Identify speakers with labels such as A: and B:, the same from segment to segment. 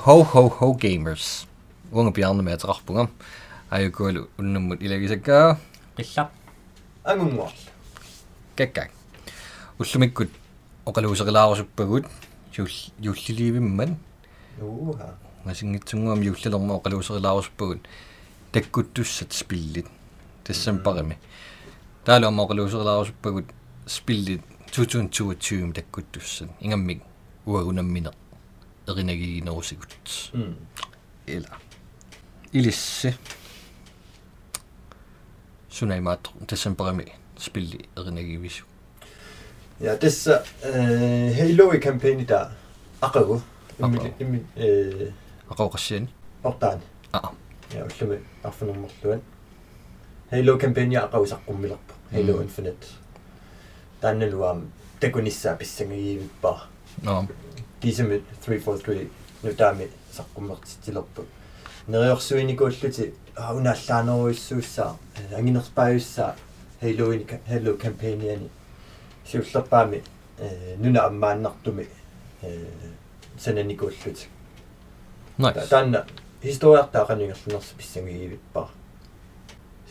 A: Ho, ho, ho, gamers. Unge bjerne med atrarpunga. Ayo kuulu unnumut ilagisakkaa.
B: Qilla.
C: Angunguar.
A: Kakkak. Ullumikkut oqaluuserilaarusuppagut. Julliliivimman. Juuha.
C: Masingitsunguam
A: jullalorma oqaluuserilaarusuppagut. Takkuttussat spillit. Tassan parimi. Taaluamma oqaluuserilaarusuppagut spillit 2022 takkuttussan. Ingammik uagunammineq. Rinnegan oversigt.
C: Mm.
A: Eller Elise Tsunaimatru Desembreme spil Rinnegan Visu.
C: Ja, tässä äh, Halo-kampanja där. Akko. Emil.
A: Akko Kassin.
C: Ortaan.
A: Aa.
C: Ja, ullumi arfunermerluan. Halo kampanja aqausaqqummillerpa. Halo Infinite. Tannaluam takunissaapissangiivippa. Naam.
A: Aqagu.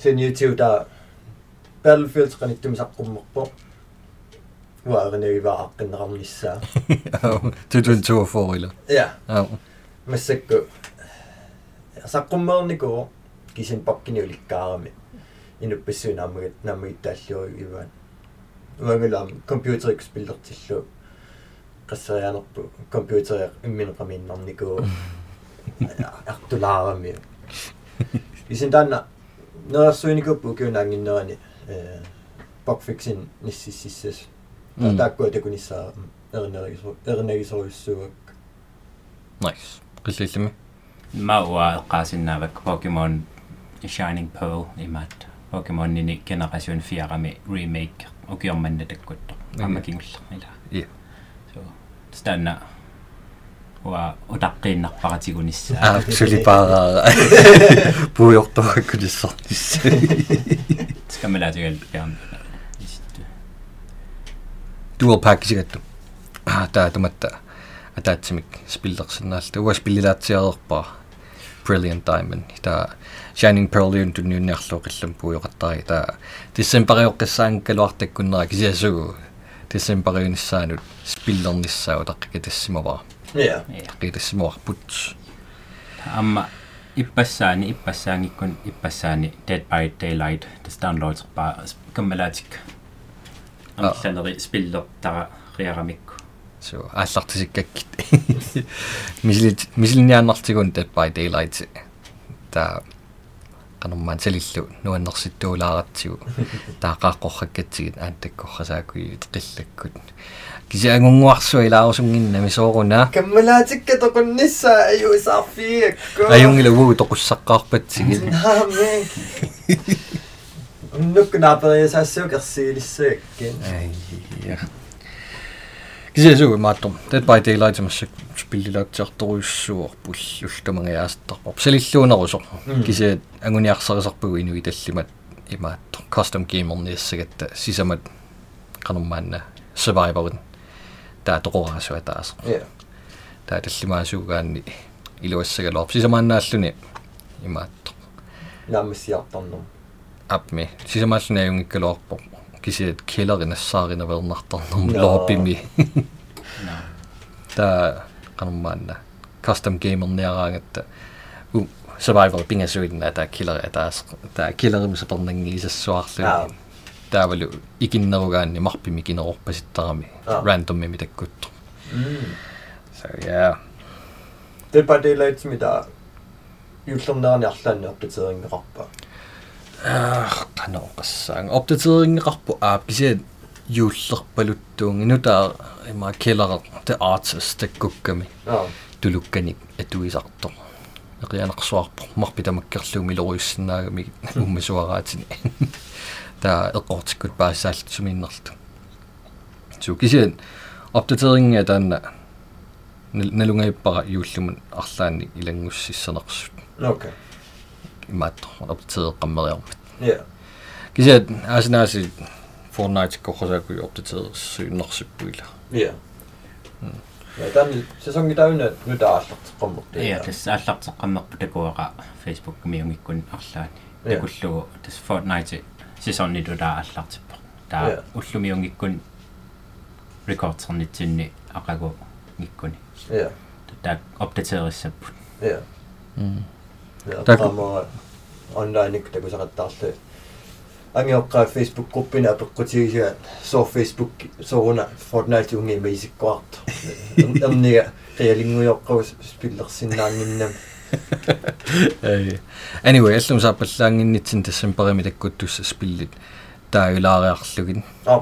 C: immi äh
A: ақоқассиани
C: ortaan
A: аа
C: Wel, fyny i fab yn rhan nisa. Dwi'n dwi'n
A: tŵr
C: ffôr i lo. Ie.
A: Mysig
C: gw. Sa gwmwyr ni gw, gysin bogin i'w ligar am i. Un o'r bysw
A: na
C: mwy dallio i fan. Mae'n gwneud am computer i'w sbildor tillw.
A: Gysau an
C: o'r
A: computer
C: i'w ymwneud rhan i'n rhan ni gw. Ar dwlar am i. Gysin dan, nôr swy'n i gwbw gwy'n angen nhw'n i. Bogfixin
A: nesisisys. Ie.
C: Тааккуа такуниссаа эрнерисо эрнерисоруссуак
A: nice. Qillillimi
B: мауа эққаасиннаавак Pokemon Shining Pearl имаат Pokemon нини генерасион 4-ами remake. Укиорманна таккутто
A: Ага.
B: аммакингулла ила
A: Иә.
B: so станна уа утаққииннарпаратигунисса
A: absolutely puujortorаккулиссартис
B: скамелаатигал пиарн исту
A: dual package-гатту аа таа туматта атаатсимик спиллерсинаалта уа спиллилаатсиареерпаа brilliant diamond. Таа shining pearl юн тунниунниарлуу qillam puujoqattari таа тиссемпариоққиссаан калуартаккуннера кисиасугу тиссемпариунissaанут спиллерниссаа утаққика тассимаваа
C: ja
A: қитассимаварпут
B: амма иппассаани иппассаангиккун иппассаани Dead by Daylight. Das downloads-паа каммалаатик
A: Аа.
B: Амилланери спиллер тара риарамикку
A: so ааллартисиккаккит мисилит мисилниааннартигун dead by daylight. Та кануммаан салиллу нуаннерситтуулааратсигу таақааққорраккатсигит ааттаккоррасаакуи теқиллаккут кисиангунгуарсуа илаарусунгинна мисооруна
C: каммалаатикка тоқуннissaa аюсаарфиакку
A: аюнгила уу тоқуссаққарпатсигит
C: нааме нукнаапериасаассуукерсиилиссааккин
A: айя кисиасугу мааттор dead by daylight массак спиллилаатсиарторуйуссуор пуллултумангаяастарпар салиллуунерусо кисиат ангуниарсарисарпугу инуи таллимат имааттор custom gamer-ниассагатта сисамат кануммаанна survivor таа тоқораасуа таас
C: я
A: таа таллимаасуугаанни илуассагалоор сисамааннааллуни имааттор
C: наамассиарторнум
A: апми сисамааллуни аюнгиккалуарпо кисиат келерinassаарinaвернартарнерм
C: No.
A: лоопими
B: на
A: таа кануммаанна custom gamer-ниараангатта у survivor пингасуинна таа киллер таас таа киллерим сапернангиисассуарлу
C: Аа.
A: таавалу икиннеругаанни марпими кинерорпаситтарами
C: Аа.
A: randomми таккутту
C: м
A: so yeah.
C: Dead by Daylight мида юллернерани арлаанни опдатерингеқарпа
A: ах канаоқассаан опдатерингеқарпу аап кисиат юуллерпалуттуун инутаа има киллер the artist таккукками
C: аа.
A: Тулукканик атуисартор эқианерсуарпо марпи тамаккерлуми лоруиссинаагами уммасуараатини таа эққортиккут паассаалт суминнерлту су кисиан оптатеринга таанна налунгайппара юуллумун арлаани илангуссиссанерсут
C: окей
A: имааттор оптатереққаммериармат
C: я
A: кисиат аасинааси Fortnite коррасааку оптатерерсуиннерсиппуила
C: я Ja tän sesongi täynnä nyt aallaqteqqormuq.
B: Ja tässä аллартеққаммерпу такуаqa Facebook миунгиккун арлаани.
C: Ja.
B: Такуллугу тас Fortnite сисоннитулаа аллартиппо. Таа
C: Ja.
B: уллумиунгиккун рекордсернитсинни ақагу ngikкуни.
C: Ja.
B: Таа опдатериссаппут.
C: Ja.
A: м
C: Ja
A: Tak-
C: qaamara online ik takusaqattaarlu. Angiоққаа Facebook gruppina peqqutigiga so Facebook soona Fortnite ungi meisikkuart. Erniga qialingujoqqus spillersinnaanginnam.
A: Э, anyway allum saappallaanginnitsin тассамперими таккуттусса спиллит таагилаариарлугин
C: Ah,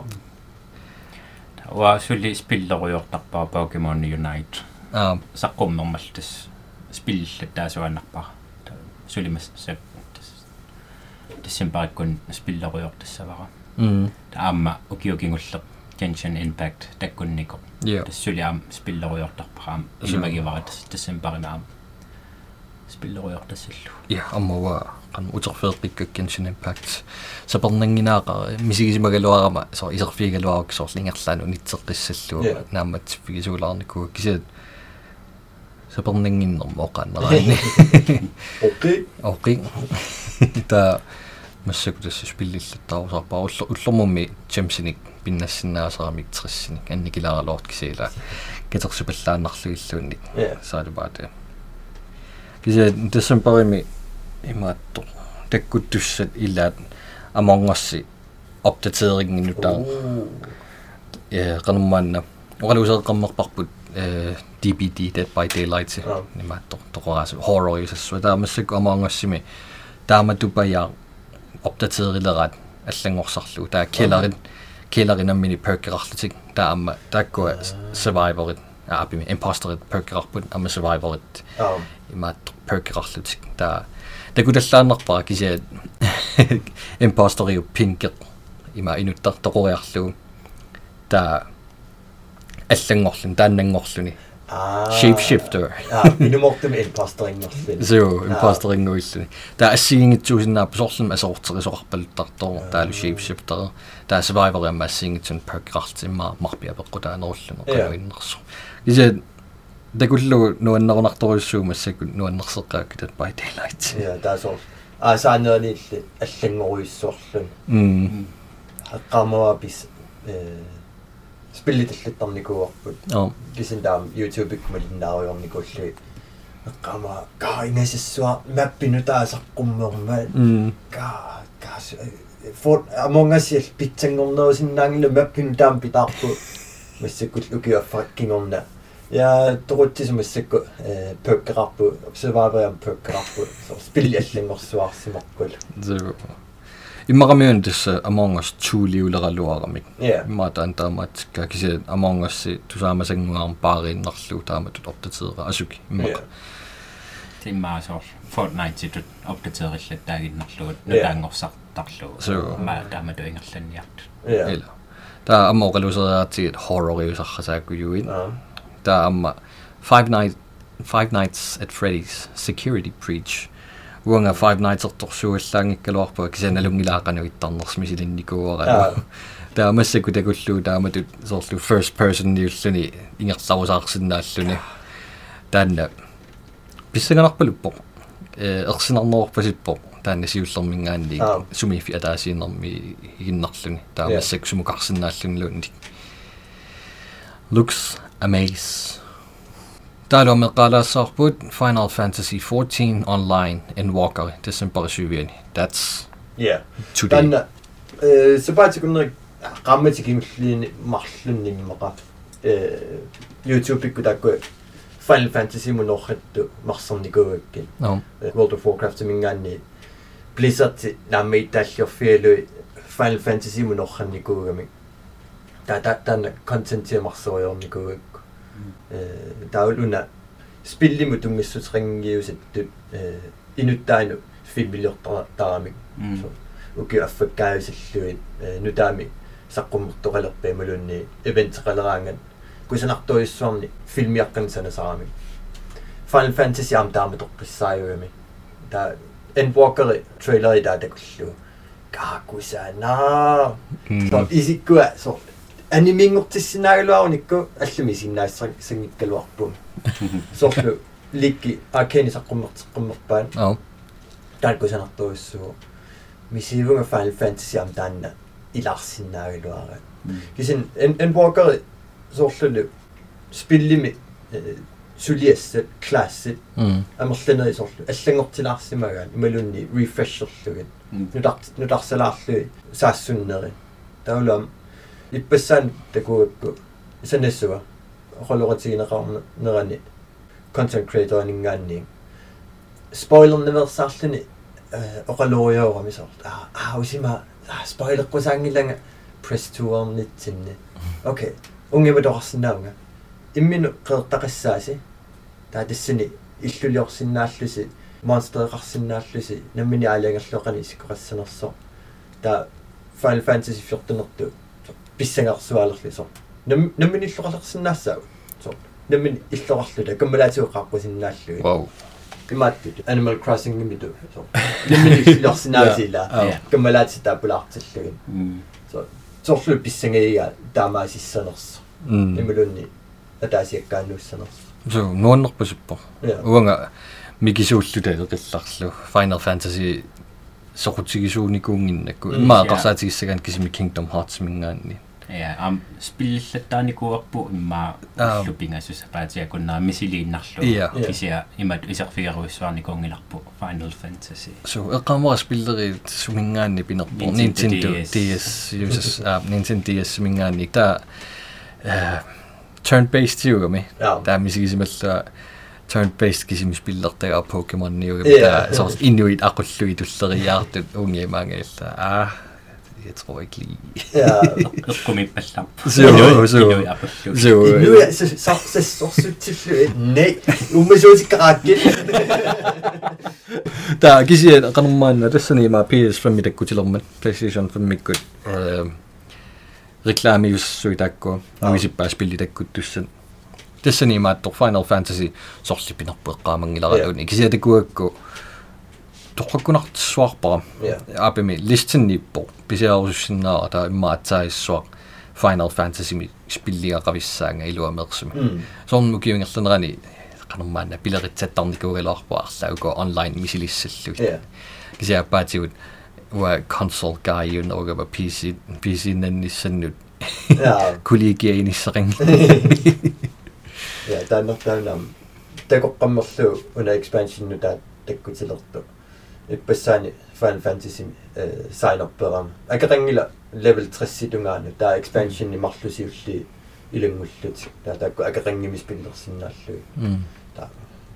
B: Уа сулли спиллеруйортарпаа Pokemon Unite.
A: аа
B: саққуммермал тас спиллиллат таасуаннарпаа. сулимас сап тас тассимпариккун спиллеруйортассавара.
A: м
B: таама укиукингуллеқ Genshin Impact таккуннико.
A: я
B: тассулиаам спиллеруйортарпараам илмагивара тас тассимпаримаам спиллеруйортассаллу.
A: я аммава qan uterfeeqikka Genshin Impact saperninginaaqa misigisimaгаluарама so isерфигалуарак соорлингерлаanu нитсеққиссаллу
C: Yeah.
A: наамат фигисуулаарнику кисет сапернингиннерма оқааннераани
C: okay.
A: Окей. Та массаку тасс спиллиллаттаарусарпаа уллу уллэрмумми чемсиник пиннассиннаасарамик триссиник анникиларалоорт кисила катерсупаллааннарлугиллуунник
C: Ja.
A: саалубаате кисе десемберими имаатто таккуттуссат илаат амонгасси опдатерингинутаа э кануммаанна оралусеэккармерпарпут э DBD Dead by Daylight
C: Аа.
A: нимаатто тоқорас horror юсассуа таамассак амонгоссими тааматупаяа опдатерилерат аллангорсарлу. Таа келерин келеринаммини перкерарлутик. Таама тааккуа survivorит. Аапими imposterит перкерарпут ама survivorит.
C: Ah,
A: имаат перкерарлутик. Таа такуталлааннарпара кисиат импостериу пинкеq има инуттар тоқориарлугу таа аллангорлун тааннангорлуни shapeshifter
C: minumortum imposteringnerlin.
A: zero
C: Ah.
A: imposteringуиллуни таа ассигингитсуусиннаап сорлум асоортерисоқарпалуттартоо таалу shapeshifter таа survivor амма ассигингитсун перкерарлтимма марпиапеққу таанеруллуну
C: Ja.
A: кануиннерсу кисиат такуллу нуаннерунарторуссуу массакку нуаннерсеққаак Dead by Daylight
C: der er så. Ah, saanerniilli аллангоруйссуарлун.
A: м
C: Aqqaamava bis э spillitallittarnikuarput.
A: оо
C: Kisin taam YouTube-ik malinnaariornikullu. Aqqaama ka ingassua mappinu taasaqqummерма.
A: м
C: Ka ka for among us il pitsangornerusinnaangillu mappinu taam pitaarpu. Massakkul ukiaffakkingorna. Ja toruttis massakku э pökkerarpu survivor pökkerarpu. So spilliallangorsuarsimaqqul.
A: zero иммарамиун тасса Among Us 2 лиулералуарамик
C: Ja.
A: иммаата антаамаатикка кисе Among Us тусаамасангуарм паарииннарлу тааматут оптатерера асуки
C: Ja.
A: иммака
B: тиммаасоор Fortnite тут опдатериллат таагиннарлугут
C: Ja.
B: нутаангорсартарлугу
A: So.
B: ма тааматуингерланниарт
C: Ja.
A: ила таа амма оқалусераатигит horror юсаррасааккуюин
C: Ja.
A: таа амма Five Nights Five Nights at Freddy's Security Breach уанга Five Nights торсуаллаангиккалуарпа кисаналунгилаақануиттарнерс мисилинникууаралу таа массаку такуллуу тааматут соорлу first person ниуллуни ингерларусаарсинааллуни таанна писсаганарпалуппо. Э ерсинарнерпасиппо таанна сиуллермингаанни
C: Аа.
A: сумифи атаасииннэрми игиннарлуни таа
C: Yeah.
A: массак сумукарсинааллунилуунни looks amaze Talo med qaalaassaarput Final Fantasy 14 online in Walker December 7. That's
C: Ja.
A: today.
C: Tanna э сапаатикуннерик qammatikimulliini marlunnimmaqat э YouTube-ikku taakku Final Fantasy munorrattu marsernikugakkin
A: No.
C: World of Warcraft mingaanni Blizzard naammi taallorfialui Final Fantasy munorrannikugami ta ta tanna content marseriornikugakku э таулуна спилlimу тунгиссутерингиусатту э инуттаану филмилиортарамик уки аффаккаависаллуит э нутаами саққуммертоқалерпи малунни ивентеқалераангат кусанартуиссуарни филмиаққан санасарамик Final Fantasy ам таама тоққиссааюами та Endwalker трейлери таа такуллу. Каакусана
A: Mm.
C: so isikkua so анимингортиссинаагалуаруникку аллуми синнаассак сангиккалуарпум сорлу ликки акени саққуммертеққуммерпаан
A: аа
C: таалкусанартуиссуу мисивунга Final Fantasy ам таанна иларсиннаагалуара кисин en en walker сорлу спиллими сулиассат классит
A: м
C: амерланери сорлу аллангортилаарсимагаан ималунни refresherлугит нутар нутарсалаарлуи саассуннери таулам иппассаан такуакку санассуа оqoloratigineqarna nerani content creator нингаанни spoiler неверсаарлуни оqaloриаорами сорт аа аа усима spoilerqusаангилага press to орнитсинни окей унгема торсинаунга иммину qeertaqassааси таа тассини иллулиорсинааллуси монстереқарсинааллуси наммини аалиангерлуоқани исиккоқассанерсо таа Final Fantasy 14нерту писсангарсуалерли со нам наммини иллоқалерсинаассаа со наммини иллоқарлута каммалаатиуққарпусиннааллуи
A: вау
C: имаатту Animal Crossing гимиту со наммини иллорсинаасила
A: Аа.
C: каммалаати таапулаартиллугин со сорлу писсангига таамаасиссанерсо
A: м
C: ималунни атаасиаккааннуссанерсо
A: so нуаннерпусиппо
C: Ja.
A: уанга микисууллута эқилларлу Final Fantasy сокутигисууникуунгиннакку
B: Mm,
A: имаа
B: yeah.
A: қарсаатигиссагаан кисими Kingdom Hearts мингаанни
B: я ам спиллаттааникуарпу имма
A: Аа.
B: лупингасусапаатиакуннаа мисилииннарлу
A: Иә.
B: кися имат исерфигаруиссуарникунгиларпу Final Fantasy
A: so эққамора спиллери сумингаанни пинерпо
B: Nintendo
A: Nintendo
B: DS.
A: DS uses а Nintendo DS мингаанни таа э turn based югами
C: Ja.
A: таа мисигисималла turn based кисимис пиллертага Pokemon ниугами
C: Ja.
A: таа соорс инуит ақуллуи туллериаартут унгиамаангиалла аа jeg tror ikke lige
C: ja
B: эққумиппалларпу
A: Så- så-
B: инуи апуллу
A: så
C: nu
A: øh,
C: er så så så sorsuttillu nej umasuutiqaraakki
A: таа кисиа кануммаанна тассанима PS5 таккутилермат PlayStation 5 миккут э рекламиуссуи такку
C: Аа.
A: нуисиппаас пилли таккут туссан тассанима Final Fantasy. Сорлипинерпу эққаамангиларалуни кисиа такуакку тоққаккунартсуарпара
C: Ja.
A: апими листинниппо писиарусиннаа таа иммаатсааиссуақ Final Fantasy ми спиллиақависсаанга илуамерсуми
C: mm
A: соорнму киуингерланерани канаммаана пилеритсаттарникуугалаарпу арлауко онлайн мисилиссаллуги
C: ja
A: кисиаппаатигут уа консол гайюн огава PC PC нанниссаннут
C: ja
A: кулигиаиниссақин
C: ja тааннертаунам такоққаммерлу уна expansion нута таккутилерту besane Final Fantasy eh, uh, sign-up-peran. Agarangila level 30 dungaane, taa expansion ni marlusi ulli ilungullut. Taa taakku
A: agarangimis
C: pinnersinnaallu. Taa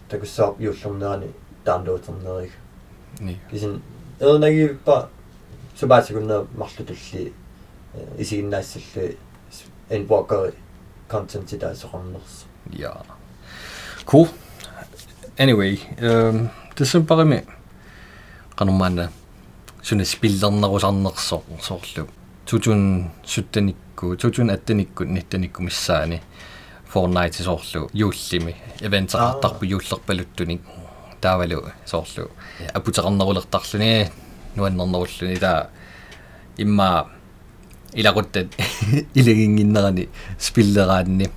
C: takussaap juullornerani
A: taanduuternerik.
C: Kisin ernagippa subaasikunna marlutulli eh, isiginnaassallu enwalker content taa soqarnersu.
A: Ja. Cool. Anyway, um, det er simpelthen bare med. Тэсэн парами канумаана суна спиллернерусарнерсо соорлу 2017-никку 2018-никку 19-никку миссаани Fortnite соорлу юуллими эвентеқартарпу юуллерпалуттуник таавалу соорлу апутеқарнерулертарлуни нуаннернеруллуни таа имма илакуттат илагингиннерани спиллераанни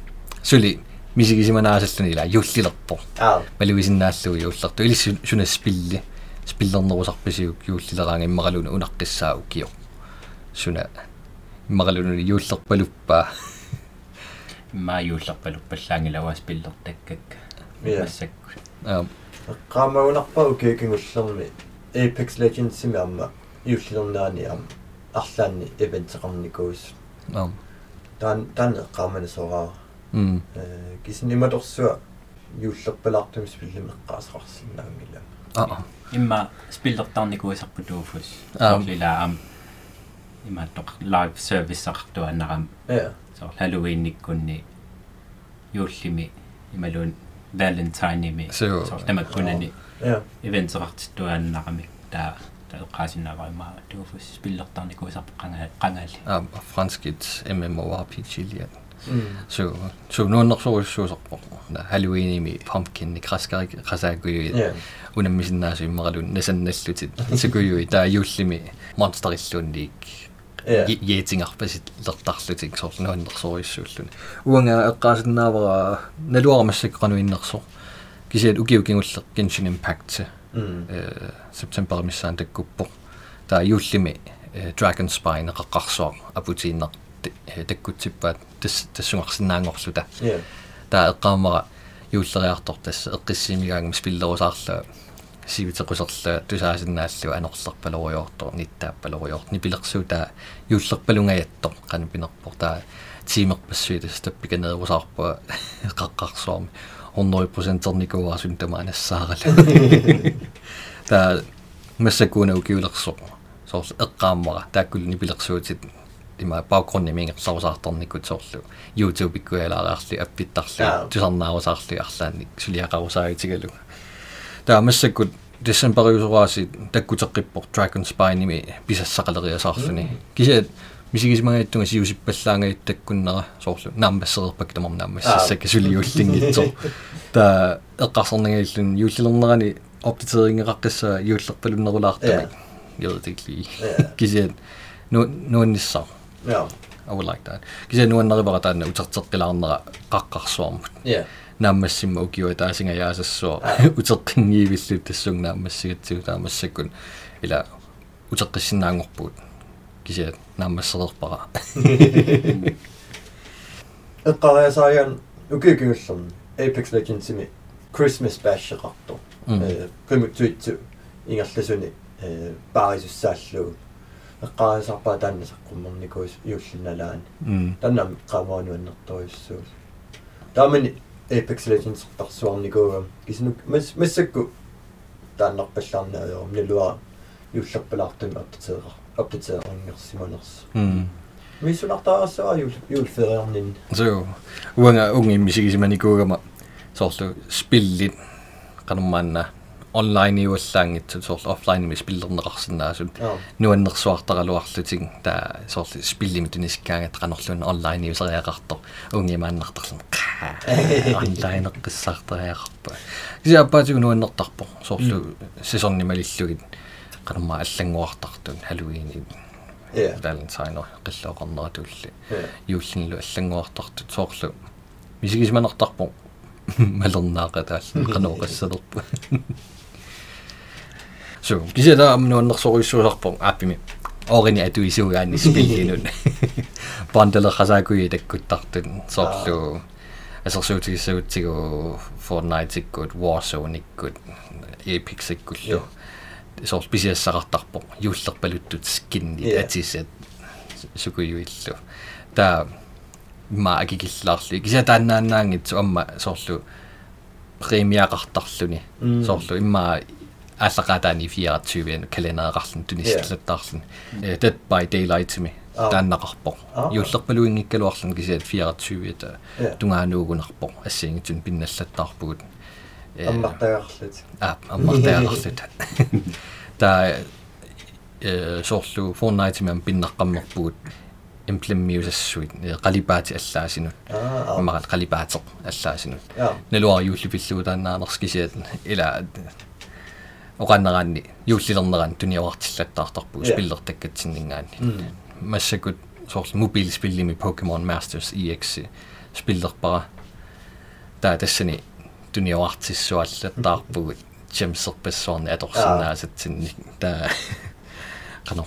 A: сули мисигисиманаасаллуни ила юуллилерпо
C: аа
A: малуисиннааллуи юуллерту или суна спилли спиллернерусарписиук юуллилераанга иммакалуна унаққиссаа укио суна иммакалуна юуллерпалуппаа
B: имма юуллерпалуппаллаангилавас пиллертаккак
C: Ja.
B: массакку
A: аа
C: qaamagунарпау киикингуллерми Apex Legends сими амма юуллернаани ам арлаанни эвентеқарникуус
A: аа
C: таан таан qaamana сораа
A: м
C: э кисниматорсуа юуллерпалаартумис пиллимеққаасеқарсинаангила
A: аа
B: имма спиллертарникуисарпутууфус
A: Аа.
B: сорлила ам имма тоқ live service артуаннарам
C: я
B: сор халлоуинниккунни юуллими ималуун valentine-ими.
A: So-
B: сор тамаккунани
C: я
B: ивентеқартиттуааннарамик таа таэққаасиннааваимаа тууфус спиллертарникуисарпу қангаа қангаали
A: аа франскит MMORPG лиат so so нуаннерсоруссуусарпо халлоуиними pumpkin краскари красаагуи
C: я
A: унаммисиннаасу иммакалун насанналлутит сикуйуи таа юуллими jætingarpasit lertarlutik soorlunuannersoruissuulluni uanga eqqaasinnaavera naluaramassakqanu innerso kisiat ukiukingulleq Genshin Impact
C: Mm.
A: э септембермиссаан таккуппо таа юуллими Dragon Spine эққарсуар апутииннер таккутсиппаат тас тассунгарсинаангорлута
C: Ja.
A: таа эққаамара юуллериартор тасса эққиссимигаангам спиллерусаарлаа сивитеқусерлаа тусаасиннааллу анерлерпалориортор ниттааппалориорт нипилерсуу таа юуллерпалунгаятто қана пинерпор таа тимерпассуитас таппиканерусаарпа эққаққарсуарми 100% никуаасун тамаанассаарала таа массакуна укиулерсо соорл эққааммара тааккул нипилерсуутит има багрунни мингерларусаарторникут соорлу YouTube иккуялаараарли аппиттарлу
C: Аа.
A: тусарнаарусаарли арлаанник сулиақарусаагитигалу таа массаккут десембериусураси таккутеққиппор Dragon Spine-ими писассақалериасаарлуни кисиат мисигисмагааттунга сиусиппаллаангайт таккуннера соорлу наамбассерерпак тамар наамассассака сулиууллингитсо таа эққарсернагиллун юуллилернерани оптитерингеқаққисса юуллерпалуннерулаартами юртикли
C: Ja.
A: кисиат ну нуанниссаа
C: Ja.
A: I would like that. Кисиат нуаннерипара таана утертеққилаарнера қаққарсуармут
C: Ja.
A: нааммассимма укиуа таасинга яасассуа утеққингиивиллут тассуг нааммассигатсуу таамассаккун ила утеққиссинаангорпуут кисиат нааммассерерпара
C: эққариасааян укиукиуллерни Apex Legends-ими Christmas Bash-еқарту
A: Мм.
C: э примутсуитсу ингерласуни э парисуссааллуу эққариасарпаа тааннасаққуммерникуус иуллиналаани
A: м
C: таннам qaamaanуаннэрторюссуус таамани Apex Legends тарсуарникуугам кисинук мас массакку тааннарпаллаарнаажорум нилуа юллерпалаартами оптатеэра оптатеэрингерсиманерс
A: м
C: мисулартаассаа юл юлфериарнин
A: so уанга унги мисигисиманикуугама соорлу спиллит канумаанна онлайн иуаллаангитсу соорлу офлайн спиллернеқарсинаасут
C: аа
A: нуаннерсуартаралуарлутиг таа соорлу спиллими тунискаагат канорлун онлайн иусериақартор унгимааннартарлун онлайн эққиссаартариақарпа кисиаппаатигу нуаннертарпо соорлу сесорнималиллугит канамма аллангуартартун халуини
C: я
A: qillooqarneratulli
C: я
A: юуллинлу аллангуартартут соорлу мисигисманертарпо малернаақатааллу qanooqassалерпу so кисида амнуаннерсоруиссуусарпо ааппими орини атуисугаани спиллинун бандалерхасаакуи таккуттартун соорлу асерсуутигиссагутсигу Fortnite иккут Warzone иккут Apex иккуллу сорл писиассақартарпо юуллерпалуттут скинни атисат сукуюиллу таа ма акикиллаарли кисатааннааннаангитсу амма соорлу премиақартарлуни
C: Mm.
A: соорлу имма ааллақатаани 24 каленеэқарлун тунисиллаттаарлун э Dead by Daylight-ми
C: Аа.
A: тааннақарпо
C: Аа.
A: юуллерпалуингиккалуарлун кисиат 24 та
C: Yeah.
A: тунгааnuugunarpo ассиингитсун пинналлаттаарпугут э,
C: аммартагаарлут
A: аа аммартаақарлут та э соорлу Fortnite мям пиннаққаммерпугут имплеммиусассуит қалипаати аллаасинут
C: аа
A: иммарат қалипаатеқ аллаасинут
C: я
A: налуар юуллипиллуутаанаанерскисиат ила оқаннераанни юуллилернеран туниавартиллаттаартарпуг спиллертаккатсиннингаани массакут соорлу мобилспиллими Pokemon Masters EX спиллерпара таа тассани туниавартиссуаллаттаарпугут чемсерпассуарни аторсинаасатсинни таа қано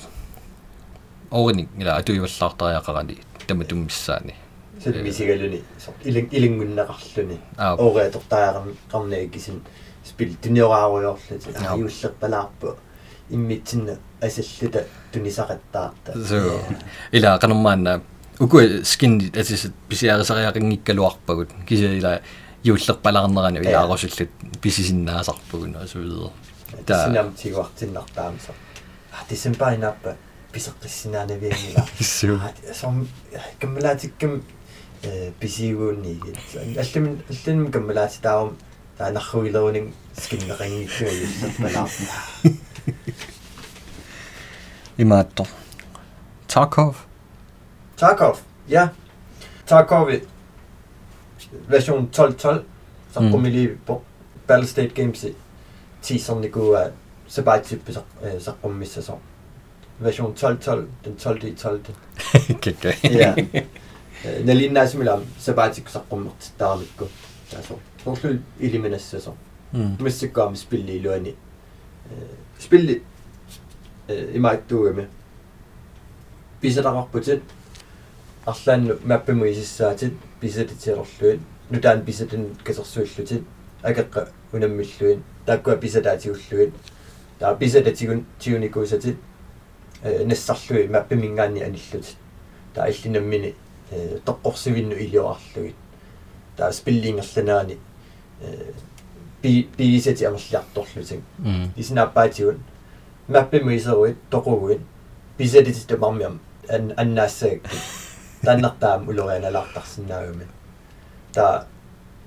A: орни ила атуиваллаартариақарани тама туммиссаани
C: сэл мисигалуни илин илингуннеқарлуни
A: аа
C: ореатортааерми қарнаа кисин спил туниорааруйорлути
A: Joo.
C: аюуллерпалаарпу иммитсинна асаллута тунисақаттаарта
A: so ila qanummaanna uku skin atis pisiarisariaqinngikkaluarpagut kisia ila юуллерпалаарнерани илаарусуллут писисиннаасарпугун асуидер таа
C: тисинам тигуартиннартаамса а дисембайнаппа писеққиссинаанавиангила
A: Суу.
C: сом каммалаатиккам э писигуунни аллам аллам каммалаати таавам таанарруилерунин скиннеқингиккуа юуллерпалаарпа
A: имаатто Tarkov
C: Tarkov, ja. Tarkov version 12.12. Så
A: Mm.
C: kommer lige på Battlestate Games teaseren det går så bare type så så kommer missä så. version 1212 den 12 i 12
A: кекка
C: ja налиннаасмилам сабаатик саққуммертиттаарамикку таасо сорлу Илиминассасо
A: м
C: миссиккаами спилли илуани спилли имааттуугами писалақарпутит арлаанну маппиму исиссаатит писатитиерлуит нутаан писатин касерсуиллутит акеққа унаммиллуин тааккуа писатаатигуллуит таа писататигун тиуникуусатит э нассарлуи маппимингаани аниллутит таа иллинаммини э тоққорсивинну илиоарлугит таа спиллингерланаани э би бисати амерлиарторлутик
A: м
C: исинааппаатигун маппиму исеруит тоқугуит писатитит тамармиам ан аннаассагак таннартаам улорианалаартарсинаагуми та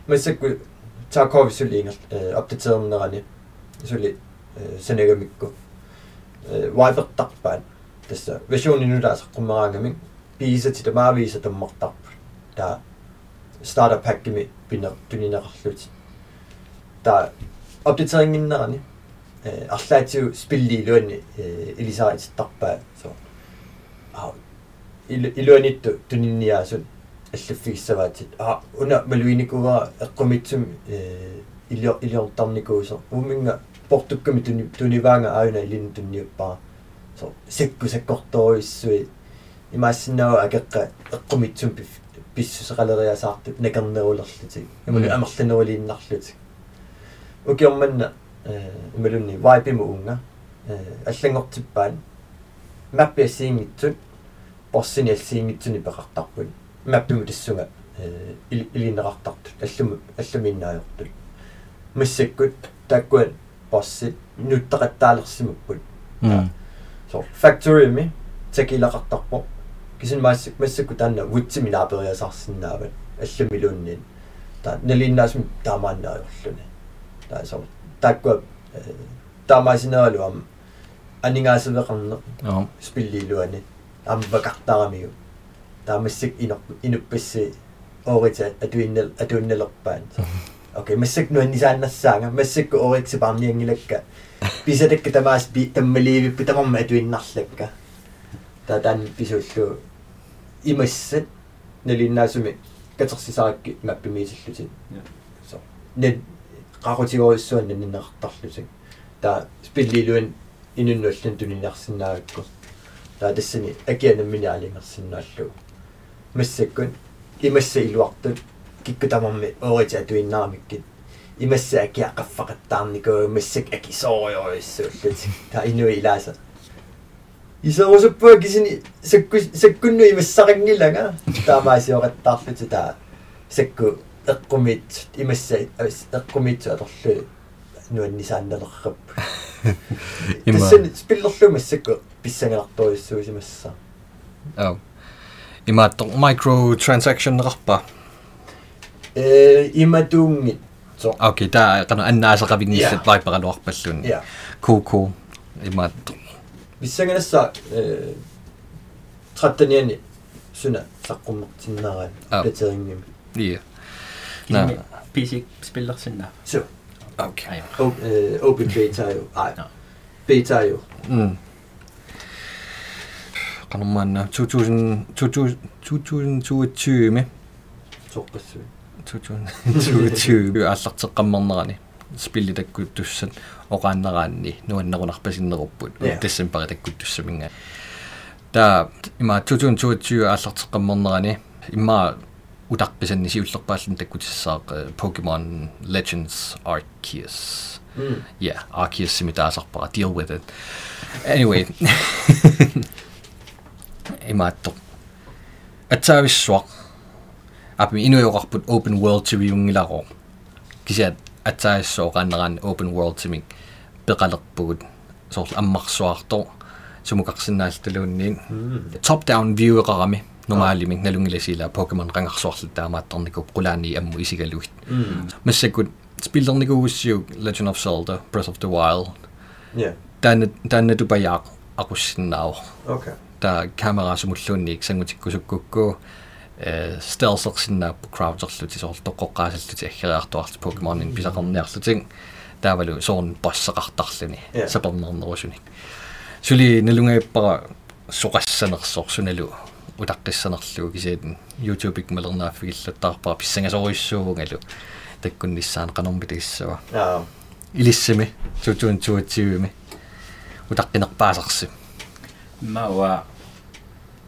C: массакку такови сулиингер э апдетернерани сули санагамикку э вайвертарпаат тасса версиони нудаасаққуммараангамик писати тамаависа таммартарпу та startup packими пинер тунинеқарлути та апдетерингиннерани э арлаатиу спилли илуани э илисаатиттарпаа со. А илуанитту тунинниаасут аллаффигиссаваатит а уна малуиникуга эққумитсум э илиор илиортарникуусо уминга портукками туни туниваанга аана илин тунниуппаа со секку секкорторуиссуи имаассинаа акеққа эққумитсум писсусеқалериасаартип накернерулерлутик ималу амерланерулииннарлутик вайпиму унга э аллангортиппаан маппиассиингитсут порсини алсиингитсуни пеқартарпут маппиму тассунга илинеқартартут аллуму аллуминнаajortut массаккут тааккуат порси нуттақаттаалерсимуппут
A: м
C: so factory ми такилақартарпо кисин массак массакку таанна вутсими наапериасарсинаават аллумилууннин та налиннаасми таамааннаajorluni таа so тааккуа таамаасинаалуам анингаасевеқарне
A: аа
C: спиллилуани амвакартарамигу таамассик инер инуппасси орита атуиннел атуиннелерпаан окей массак нуаннисааннассаага массакку орикси парниангилакка писатакка тамаас би таммаливиппи тамарма атуиннарлакка та таан писуллу имассат налиннаасуми катерсисаракки маппимиисиллутит so net qaqutigorissuan nanиннеқартарлутик та спиллилуан инуннуллан тунинарсинаагакку таа тассани акианаммини алингерсиннааллу массаккун имасса илуартут кикку тамарми орити атуиннаарамиккит имасса акиа qaffaqattaarniku массак акисоориориссууллут таа инуи илааса исерусуппуа кисини сакку саккунну имассақангилага таамаасиоқаттаарлути таа сакку эққумит имасса эққумит аторлу нуаннисаанналеррап
A: има.
C: Тассани спиллерлу массакку писсангеарториссуусимасса
A: аа имаатто micro transaction нерпа
C: э иматуунгит со
A: окей таа кана аннаасақавингиссат
C: Yeah.
A: лайпаралуарпаллун
C: я
A: ку ку имаатто
C: писсангенасса э траттаниани суна саққуммертиннерaan
A: Ah.
C: платерингими
A: ия на
B: PC спиллерсинна
C: so
A: окей
C: Op- øh, open beta jo ej
B: Ja.
C: beta jo
A: м канаммаана 2000 2022 ми
C: тоққассу
A: 2022 ааллартеққаммернерани спилли таккут туссат оқааннераанни нуаннерунарпасиннеруппут
C: Yeah.
A: тассампари таккут туссаминга та има 2022 ааллартеққаммернерани имма утарписанни сиуллерпааллун таккутиссаақ Pokemon Legends Arceus
C: mm.
A: yeah, Arceus simitaasarpara deal with it. Anyway. Imaatto. Atsaavissua. Api inuyoqarput open world tiviungilaro. Kisiat atsaavissua qanneraan open world timik peqalerpugut soorl ammarsuarto sumukaqsinnaalltuluunniin top down view eqarami normaalimik nalungilasila Pokemon qangarsuarlut taamaattarnikuk qulaani ammu isigaluit
C: mm.
A: массаккут спиллерникууссиу Legend of Zelda Breath of the Wild.
C: Yeah.
A: Таана таана тупаяақ aqussinnaavo
C: okay
A: та камера сумуллуунниик сангутиккусуккукку э стелсерсиннааппу крауджерлути соор тоққоққаасаллути аггериартуарт покемонин писақарниарлутик таавалу соорн боссеқартарлуни
C: Yeah.
A: сапернернерусуни сули налунгаиппара соqaссанерсор суналу утаққиссанерлугу кисиат YouTube-ик малернааффигиллаттаарпара писсангасориуссуугунгалу таккунниссаан канормитагиссава
C: аа.
A: Илиссами тутуун туатсиуми утаққинерпаасарси
B: мауа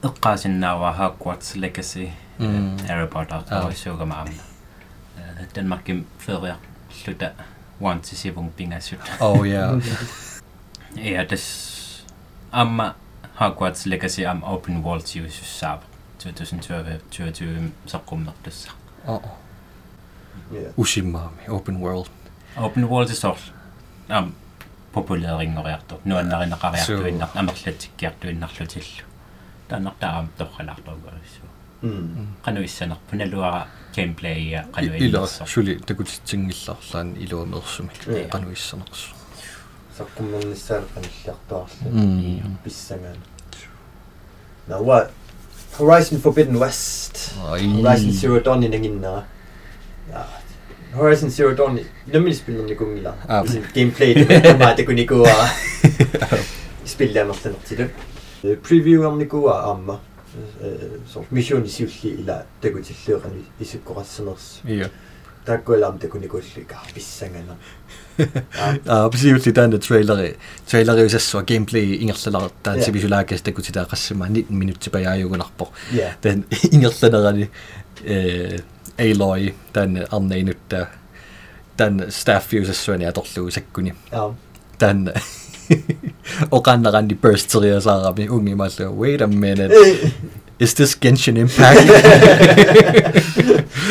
B: эққаасиннаава Hogwarts Legacy
A: Mm.
B: Harry Potter
A: Ah.
B: тоисууга маама Danmarkin fødder slutter one til sivung pingasut
A: oh ja
B: ja das amma Hogwarts Legacy am open world siusussaap 2022 saqqummerdassa
A: oh
C: ja
A: usimmaami open world
B: open world isor am populaaringoriartu nuannarинеқариартуиннар амерлатиккиартуиннарлутилlu тааннартаам торралаарторгуарissuu
C: mm
B: qanuissanarpu naluara gameplay ja
A: ила
B: qanuinnersa
A: сули такутитсингилларлаан илуамерсуми
B: Yeah.
A: кануиссанерсу
C: саққуммерниссаал қаниллиартуарлу
A: Mm.
C: писсангаан науа Horizon Forbidden West.
A: Ай.
C: Horizon Zero Dawn инагиннера Horizon Zero Dawn нэмилспиллерни кунгила
A: Аа.
C: геймплей маатакуникуа спиллаамерланертилу превьюерникуа аама сор миссион исиулли ила такутиллуэқани исуккорассанерс
A: ия
C: таккуалаам такуникулли каа писсангана
A: а писиулли таана трейлери трейлери усассуа геймплей ингерлалартаан
C: Yeah.
A: сибисулаагас такутилаақассама 19 минутти паяаюгунарпо
C: я
A: тан ингерланерани э Aloy тан арнеинутта тан staff usassuani аторлугу саккуни
C: аа
A: тан оқаннеранни burst-териасаарами унгималлу wait a minute is this Genshin Impact?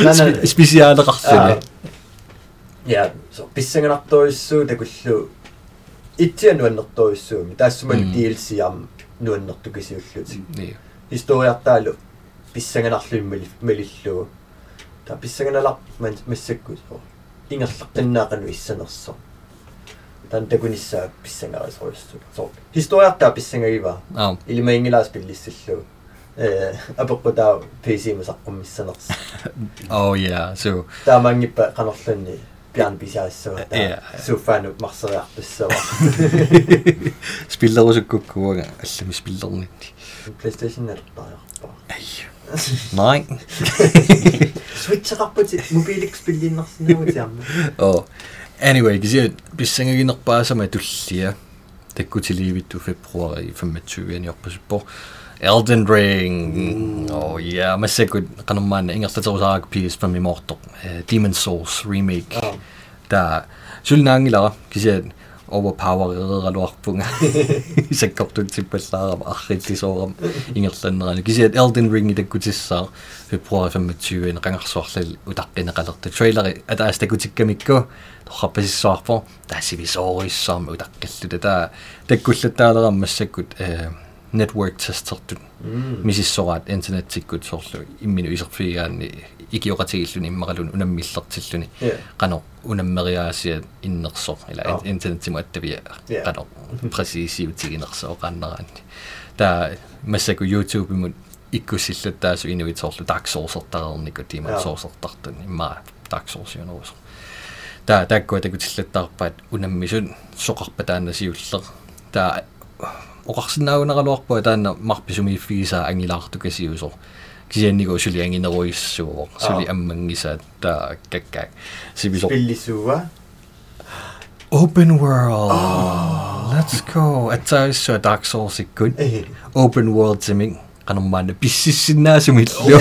C: Нана
A: специалеқарсуни
C: я со писсанганартуиссуу такуллу итсиа нуаннэртуиссууми таассумани
A: Mm.
C: DLC ам нуаннэртукисиуллутик
A: Ия.
C: историартаалу писсанганарлуиммали малиллуу та писсанганалар ман массакку ингерлаққиннаақану иссанерсо тан такуниссаа писсангарисориссу со историартаа писсангагива
A: аа
C: илимаингилаас пиллиссаллу э апеққутаа PC масаққуммиссанерс
A: oh yeah so
C: таамаангиппа канерлунни пиан писаассуа
A: Yeah.
C: суффаану марсериарпассава
A: спиллерусуккуккуага аллами спиллерни
C: PlayStation нерлтариарпаа
A: ай най
C: свитсеқарпути мобиликс пиллиннарсинагутиарма
A: о anyway гисиа писсангагинерпаасама туллия таккутиливитту фебруари 25 аниорпасуппо Elden Ring. Oh yeah. Массакут канаммаана ингерлатерусаак PS5 мимоортоқ Demon Souls remake.
C: Аа
A: та сулнаангилара кисиат overpower-ералуарпунга исаккортут типпаллаарама арриллисоорам ингерланнерани кисиат Elden Ring таккутиссаа фебруари 25 қангарсуарлал утаққинеқалерта трейлери атаас такутиккамикку торраппасиссуарпо таасивисоориссаама утаққиллута таа таккуллаттаалерам массаккут э network testертут мисиссораат интернеттиккут соорлу иммину исерфигаанни икиоқатигиллуни иммақалун унаммиллертиллуни
C: я
A: qano unameriaasiat innersoq ila
C: Ah.
A: internetimu attavia
C: Yeah.
A: qano præcisiutiginersoq qaannaraanni taa massaku youtube imut ikkussillutaasu inuitorlu dark souls ertareerniku tiima
C: Yeah.
A: souls ertartun imma dark souls yunuus taa takkua takutillattaarpaat unammisun soqarpa taannasiulleq taa oqarsinnaaguneraluarpua taanna marpisumiiffigisaa angilaartukasiusor кисианниго сули ангинеруиссуо сули аммангисаат таа каккаак сибисо
C: пиллисуа
A: open world. Let's go. Атсаиссуа dark souls иккун open world замин канормаана писсиссиннаасумиллу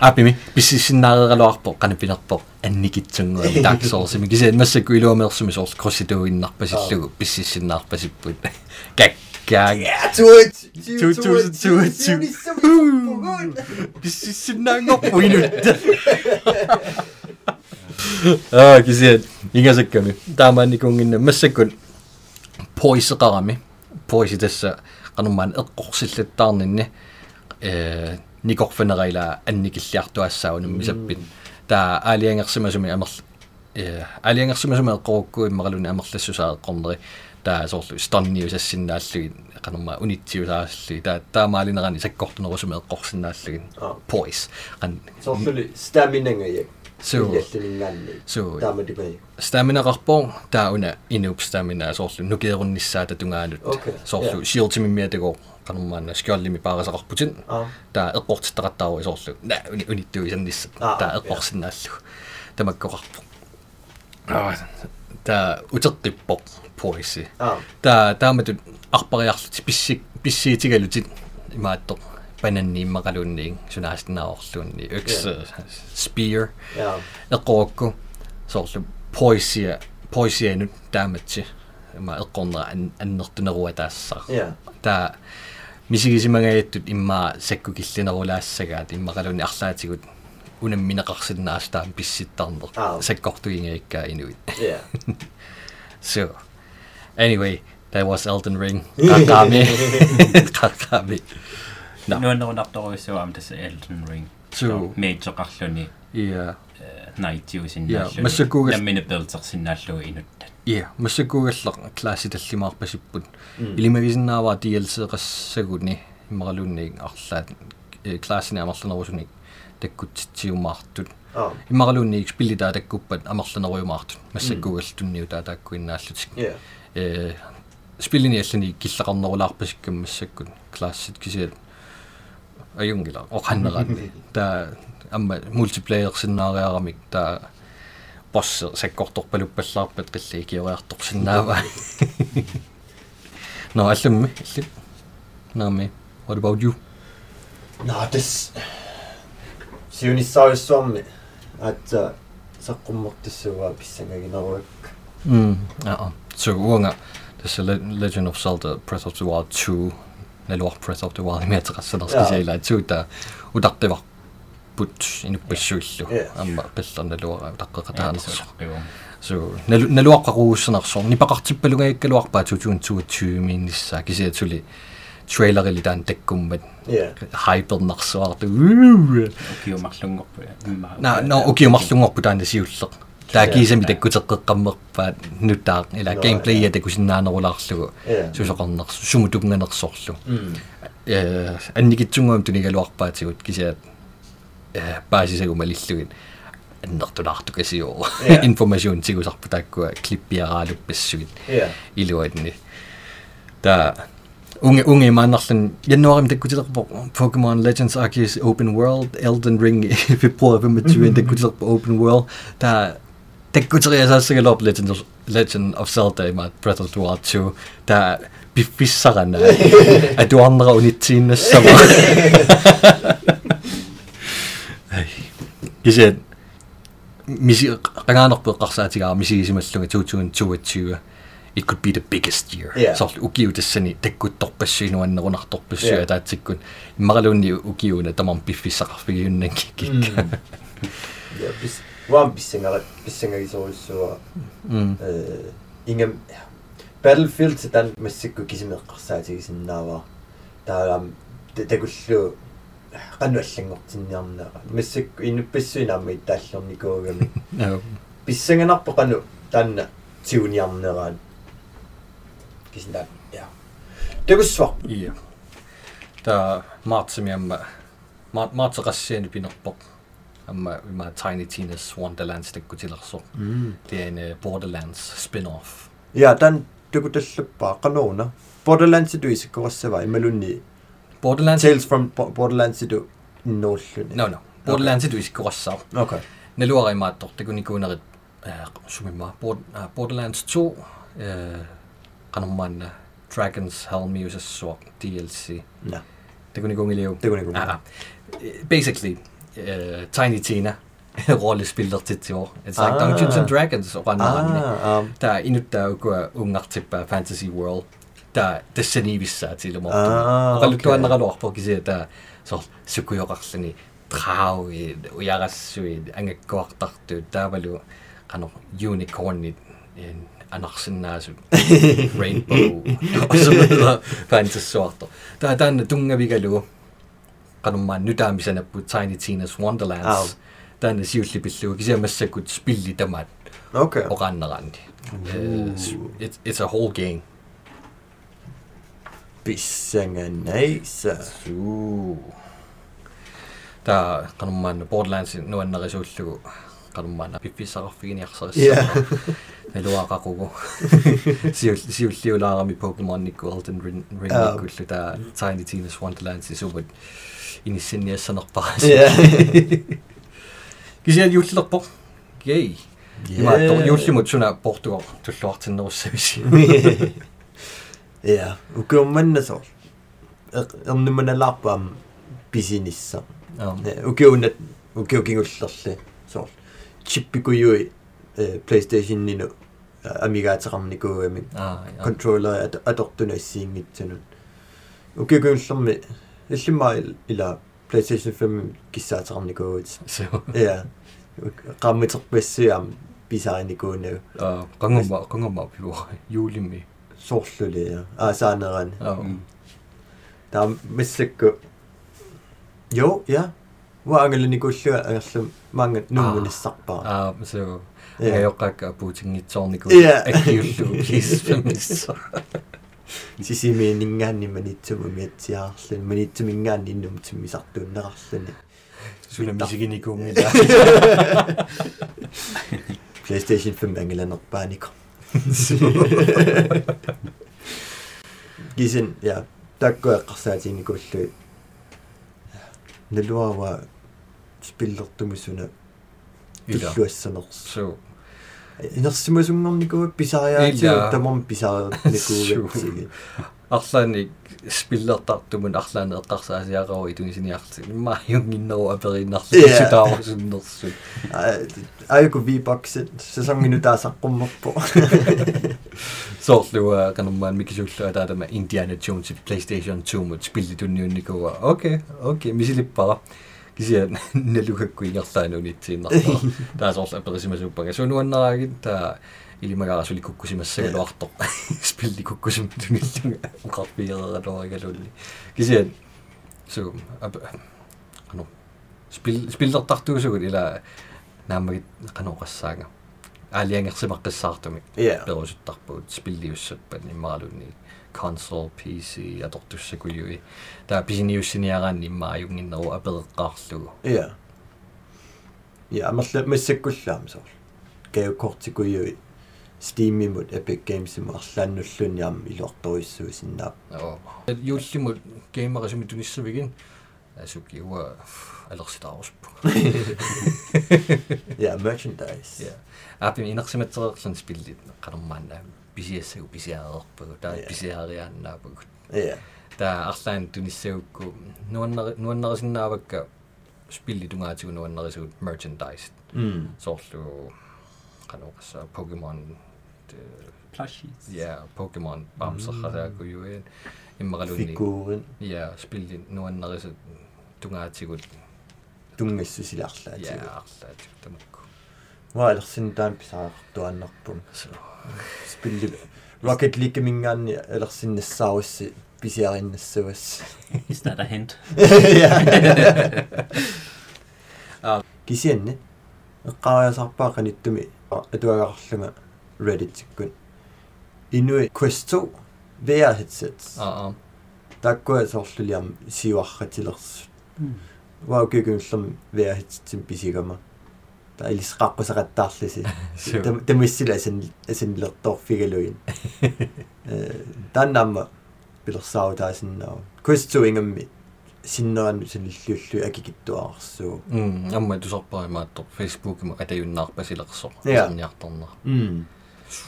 A: апими писсиссиннаарералуарпо канапинерпо анникитсунгуа dark souls ми кисиан массакку илуамерсуми соорс кросситуиннарпасиллугу писсиссиннаарпасиппут каккаак
C: туут
A: 2022 писсиссиннаангорпуинутта аа кисиат ингасакками таамааникунгинна массаккут поисеқарами поиситасса канумаан эққорсиллаттаарнинни э никорфанерайла анникиллиартуассаау наммисаппит таа аалиангерсимасуми амерл э аалиангерсимасуми эққорукку иммақалуни амерлассусаа эққорнери таа соорлу станниусассиннааллугин канумма унитсиусааалли таа таамаалинерани саккортунерусуми эққорсиннааллугин
C: Аа.
A: poise qan
C: соорлули стаминангая
A: so
C: Illalluningaanni.
A: so
C: Taama tikuni.
A: stamina qarpo taa una inup stamina soorlu nukeerunnissaata tungaanut
C: Okay,
A: soorlu
C: yeah.
A: shield timimmiatego qanummaanna skiollimi paarasaqarputin
C: Ah.
A: taa eqqortittaqattaaru soorlu na uni unittuisannissa
C: Ah,
A: taa
C: yeah.
A: eqqorsinnaallu tamakkoqarpu ah taa uteqqippoq poisi
C: Ah.
A: taa taamatut arpariarlut pissi pissiitigalutit imaattoq pananni immaqalunniin sunaastinaaorluunni økse spear.
C: Ja.
A: eqqorukku soorlu poisia poisianut taamatsi ima eqqornera an annertunerua taassar
C: Ja.
A: taa misigisimangaattut immaa sakkukillinerulaassagaat immaqalunni арлаатигут унамминеқарсиннаас таам писситтарнер
C: Аа.
A: саккортуингаиккаа инуит.
C: Ja.
A: so anyway that was Elden Ring. Qaqaami qaqaami No.
B: нуаннерунарторуиссуаам тасса Elden Ring.
A: So-
B: мейтсеқарлуни
A: yeah.
B: Найтиусиннааллу
A: Yeah, массакуугал-
B: наммина пелтерсиннааллу инутта
A: yeah массакуугаллер класси таллимаарпасиппут
C: Mm.
A: илимагисиннааваа DLC qassaguni иммаралунниик арлаат классини амерланерусуник таккутсиумаартут
C: Ah.
A: иммаралунниик спиллитаа таккуппат амерланеруйумаартут массакуугалтунниу таатааккуиннааллутик
C: Ja.
A: э спиллини аллани киллақарнерулаарпасиккам массаккут классит кисиат оқаннераанни таа амма мультиплеер синнаариарамик таа босс саккорторпалуппаллаарпат қилли киориарторсиннаава но аллумми алли нами what about you?
C: No, das сиунissaarissuarmi аатса саққуммортассуа писсангагинеруак.
A: mm аа so уанга this is legend of zelda breath of the wild 2 налуар breath of the wild метеқассанерскисаила тута утартивар пут инуппассуиллу
C: Yeah.
A: амма қиллерналуара таққеқатаанерсо
B: пиу
A: so nalu naluaqqaruussernersorn nipaqartippalugaikkaluarpaa 2022 miinnissa kisiatuli trailerili taan takkummat
C: Ja.
A: hypernersuartu
B: киумарлунгорпу имма
A: na no ukiumarlungorpu taana siulleq taa
C: Yeah.
A: kiisami takkuteqqeqqammerpaat nuttaaq ila
C: No,
A: gameplay
C: yeah.
A: ya takusinnaanerulaarlugu
C: Yeah.
A: susoqornersu sumutukunganersorlu
C: Mm.
A: э анникитсунгуам тунигалуарпаатигут кисиат э баасисагумалиллугит аннертулаарту касио
C: Yeah.
A: информациун тигусарпу тааккуа клиппиарaaluppassugit
C: Ja.
A: илуатни та унге унге маннарлан януарим таккутилерпо Pokemon Legends Arceus Open World Elden Ring пиппуавиматсуин таккутилерпо Open World та таккутериасаассагалоп Legend of Legend of Zelda има Breath of the Wild 2 та пиффиссарана атуарнера унитсииннассама ай. Кисет миси qangaanерпеэққарсаатигаа мисигисималлуга 2022 it could be the biggest year.
C: Yeah.
A: сорл укиу тассани таккуттарпассуинуаннерунартарпассуа
C: No,
A: таатсиккун иммаралуунни укиуна тамам пиффиссақарфигиуннан кикка
C: Ja, bis waan pissangara pissangagisuussua
A: м
C: э ингам Battlefield тан массикку кисимеққарсаатигисиннаава таалам такуллу qannuallanngortinniarnaa массакку инуппассуинаама иттааллерникуугами писсанганарпо qanu таанна тиуниарнераан кисинаа я тагуссуар
A: ия та маатсимиамма маатеқассиани пинерпоқ амма има Tiny Tina's Wonderlands таккутилерсо det er en uh, Borderlands spin-off.
C: Я тан тагуталлуппаа qanуuna Borderlands туисиккорассава ималунни
A: Borderlands
C: Tales from Bo- Borderlands ту иннууллуни
A: no no. Borderlands du isikkorassaa
C: okay.
A: Naluarimaattor takunikuunerit sumimma Borderlands 2 øh qanermaanna Dragons Helm usassuaq DLC
C: na
A: takunikuungiliu
C: Takunikuungi.
A: ah basically uh, Tiny Tina. Rollespillertitsior it's like
C: Ah.
A: Dungeons and Dragons oqannaranni
C: ah
A: ta inuttaukua ungartippa fantasy world. Ta tassanivissaatilumo
C: Ah,
A: qaluttuanneraluarpo kisia ta so sukuyoqarlani traui ujarassuit angakkuartartu taavalu qano unicornit in anarsinnaasut rainbow. Osumilla fantassuarto ta taanna tungavigalu qanummaan nutaamisanappu tiny tina's
C: Ah.
A: wonderlands taanna siullipillugu kisiamassakut spilli tamaat
C: okay.
A: Oqaannerani it's it's a whole game.
C: Писсанганаиса
A: Suu. Ta kanumman Borderlands nuannerisuullugu qanummaana pippissaqarfiginiarsaris Siul siulliulаарami Pokemon nikku Elden Ring Ring nikkullu taa Tiny Tina's Wonderland sisuvat inissinniassanerparas
C: Yeah.
A: kisia jullerpo yay. Ima to jullimut suna Portugal tulluartinnerussavisi
C: Ja, ukiummannasoor. Ernimanalaarpaam pisinissa. Ukiunat ukiukingullerli soor. Chippikuyui PlayStation ninu амигаатерарникуугами
A: ah
C: controller аторtunassiingitsunut укикууллерми иллимаа ила PlayStation 5 киссаатерарникуугут
A: so
C: я qammiтерпассиам писааникуунагу
A: ah qangumma qangumma pivu julimi
C: соорлули я аасаанерани
A: ah
C: таа миссакку jo ja уаангалникууллуга агерлум маанга нунгуниссарпаа
A: ah so Puutinngitsoorniku
C: Ja.
A: akkiullu please
C: сисимиинингаанни манитсуму миатсиаарлун манитсумингаанни иннумтсуммисартууннерарлуни
A: suna misiginikuungila
C: PlayStation 5 ангиланерпаанико гисен я таккуэққарсаатиникууллуи налуава спиллертумуссуна
A: ila
C: туллуассанерс
A: so
C: инерсимасунгорникуа писариаатиу
A: Ила.
C: тамам писариникуугатсиги
A: арлаани спилlertartumun арлаани эққарсаасиақару итунгисиниарти иммааюнгиннеру апериннарлу
C: Ja.
A: сутаарусуннерсу
C: айку вибоксит сесонгину таасаққуммерпо
A: соорлуа канаммаан микисуллуа таатама Indiana Jones PlayStation 2 мут спиллитунниунникуа окей окей мисилиппара Кися налухакку ингерлаанунитсииннарпара таасоорла аперисимасууппага сунуаннераагит таа илимагарасули куккусимассагалуартоқ спилли куккусим тунгиллунга уқарпиерералуаригалулли кися су ап ано спил спиллертартуусугут ила наамагит каноқассаага аалиангерсимаққиссаартумик
C: я
A: перусуттарпуут спиллиуссаппат иммаралунни console, PC, a doctor sigwyliwi. Da bysyn
C: i ywsyn i aran i ma yw'n
A: un o abelgarllw.
C: Ie. Ie, a mae mae sigwylla am sol. Gael cwrt sigwyliwi. Steam imod Epic Games imod allan nhw'n
A: am i lorto isu i sy'n nab. O. Yw'n imod gamer sy'n mynd dwi'n isaf i gyn. Suki yw alorsit arwsp.
C: я merchandise.
A: Я апи инерсиматсереерлан спиллит канармаана писиассагу писиареерпагу таа
C: Yeah.
A: писиариааннаапагут
C: я
A: таа арлаан туниссагукку нуаннери нуаннерисиннаавакка спилли тунгаатигу нуаннерисуут merchandise
C: м
A: соорлу канаоқassa Pokemon
B: Plushies.
A: ja Pokemon бамсерхасаакуюин иммаралунни
C: фигуурин
A: ja спилли нуаннерисут тунгаатигут
C: тунгассусилаарлаати
A: ja арлаат тамакку
C: ваалерсин таам писаақартуаннарпум
A: so
C: спилли Rocket League мингаанни алерсиннассаарусси писиариннассуас
B: Is that a hint?
A: Ah.
C: кисианни эққариасарпаа каниттуми атуагарлунга Reddit-иккун инуи Quest 2 VR headsets
A: а а.
C: Таккуа соорлулиам сиуарратилерс ваукигунллерми VR headset писигама та илисеқарпусақаттаарлиси
A: so
C: тамиссила асан асинлерторфигалуин э таннамма пилерсаау таасиннаа Quest 2 ингамми синнеран синиллиуллу акикиттуаарсуу
A: м амма тусарпаримааттор Facebook ма атаюннаарпасилерсо
C: Ja.
A: сарниарторнер
C: м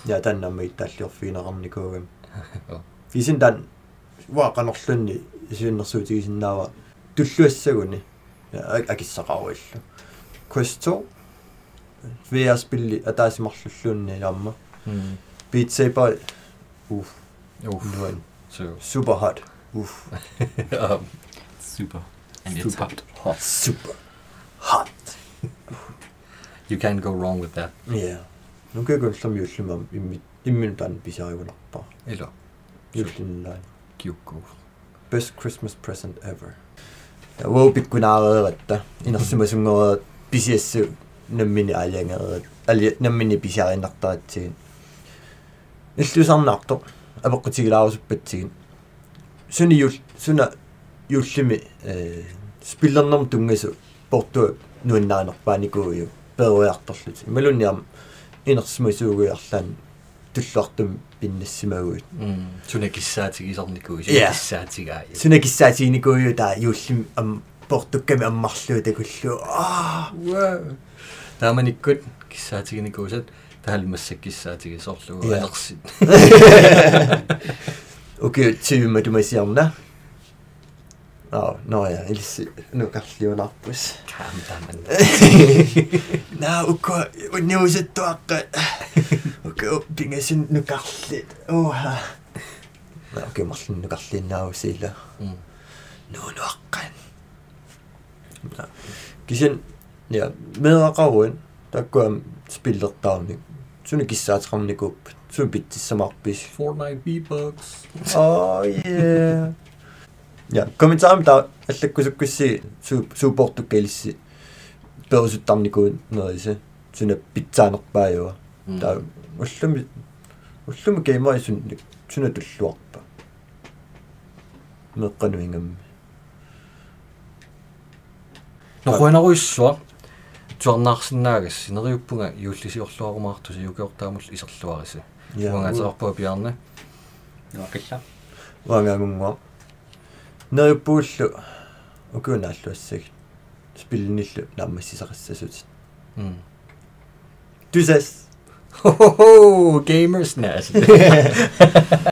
C: я таннамма иттааллиорфиинеқарникуугам
A: О.
C: фисин тан waaqanorlunni исуиннэрсуутигисиннаава туллуассагуни акиссақаруиллу Quest 2 VR спилли атаасимарллуллуунни наамма
A: м
C: Beat Saber уф
A: уф
C: нуан
A: so
C: super hot уф
A: um,
B: Super. And it's
C: Super.
B: hot.
C: hot super hot
A: you can't go wrong with that
C: yeah нукэгуллам юуллумам имми иммин тан писаривунарпаа
A: ила
C: юуллиннаа
A: kiukku
C: best christmas present ever Воо пиккунаареератта инерсимасунгораа писиассу наммини аалиангереат али наммини писаариннартаатсигин иллусарнаартоқ апеққутигилаарусуппатсигин суни юл суна юллими э спиллернерм тунгасу портуа нуаннаанерпааникууйу перуярторлут ималунниарм инерсмасуугуярлаан туллуартум пиннассимагуут
A: м суна киссаатиг исорникуу
C: Yeah.
A: киссаатигаа
C: суна киссаатигникуйу таа юуллим ам портукками аммарлуу такуллу аа.
A: Тааманиккут киссаатигникуусат таалмассак киссаатиги сорлугу
C: Yeah.
A: алерсит
C: окей тиума тумасиарна аа ноя илс нукарлиунарпус
A: каам тааман
C: на уко униусаттуаққа на окей марлун нукарлииннаавусила
A: м
C: нуунуаққан кисен я медақаруин таккуам спиллертаарник суна киссаатеқарникууп сун питтиссамарпис
A: Fortnite V-Bucks.
C: Oh yeah. Ja, kommentaarmi ta аллаккусуккусси су супортуккалисси перусуттарникуун нерися суна питсаанерпааюа та уллуми уллуми геймери сун суна туллуарпа меққануингам
A: нохуинаруиссуа туарнаарсинаагас синериуппунга юуллисиорлуарумаартус юкеортаамул исерлуариса уангатерпуа пиарна
B: нуақилла
C: вангаагунгуа нериппууллу укунааллуассаг спилниллу наммассисақассасут
A: м
C: тусас
A: Ho ho ho, Gamer's Nest.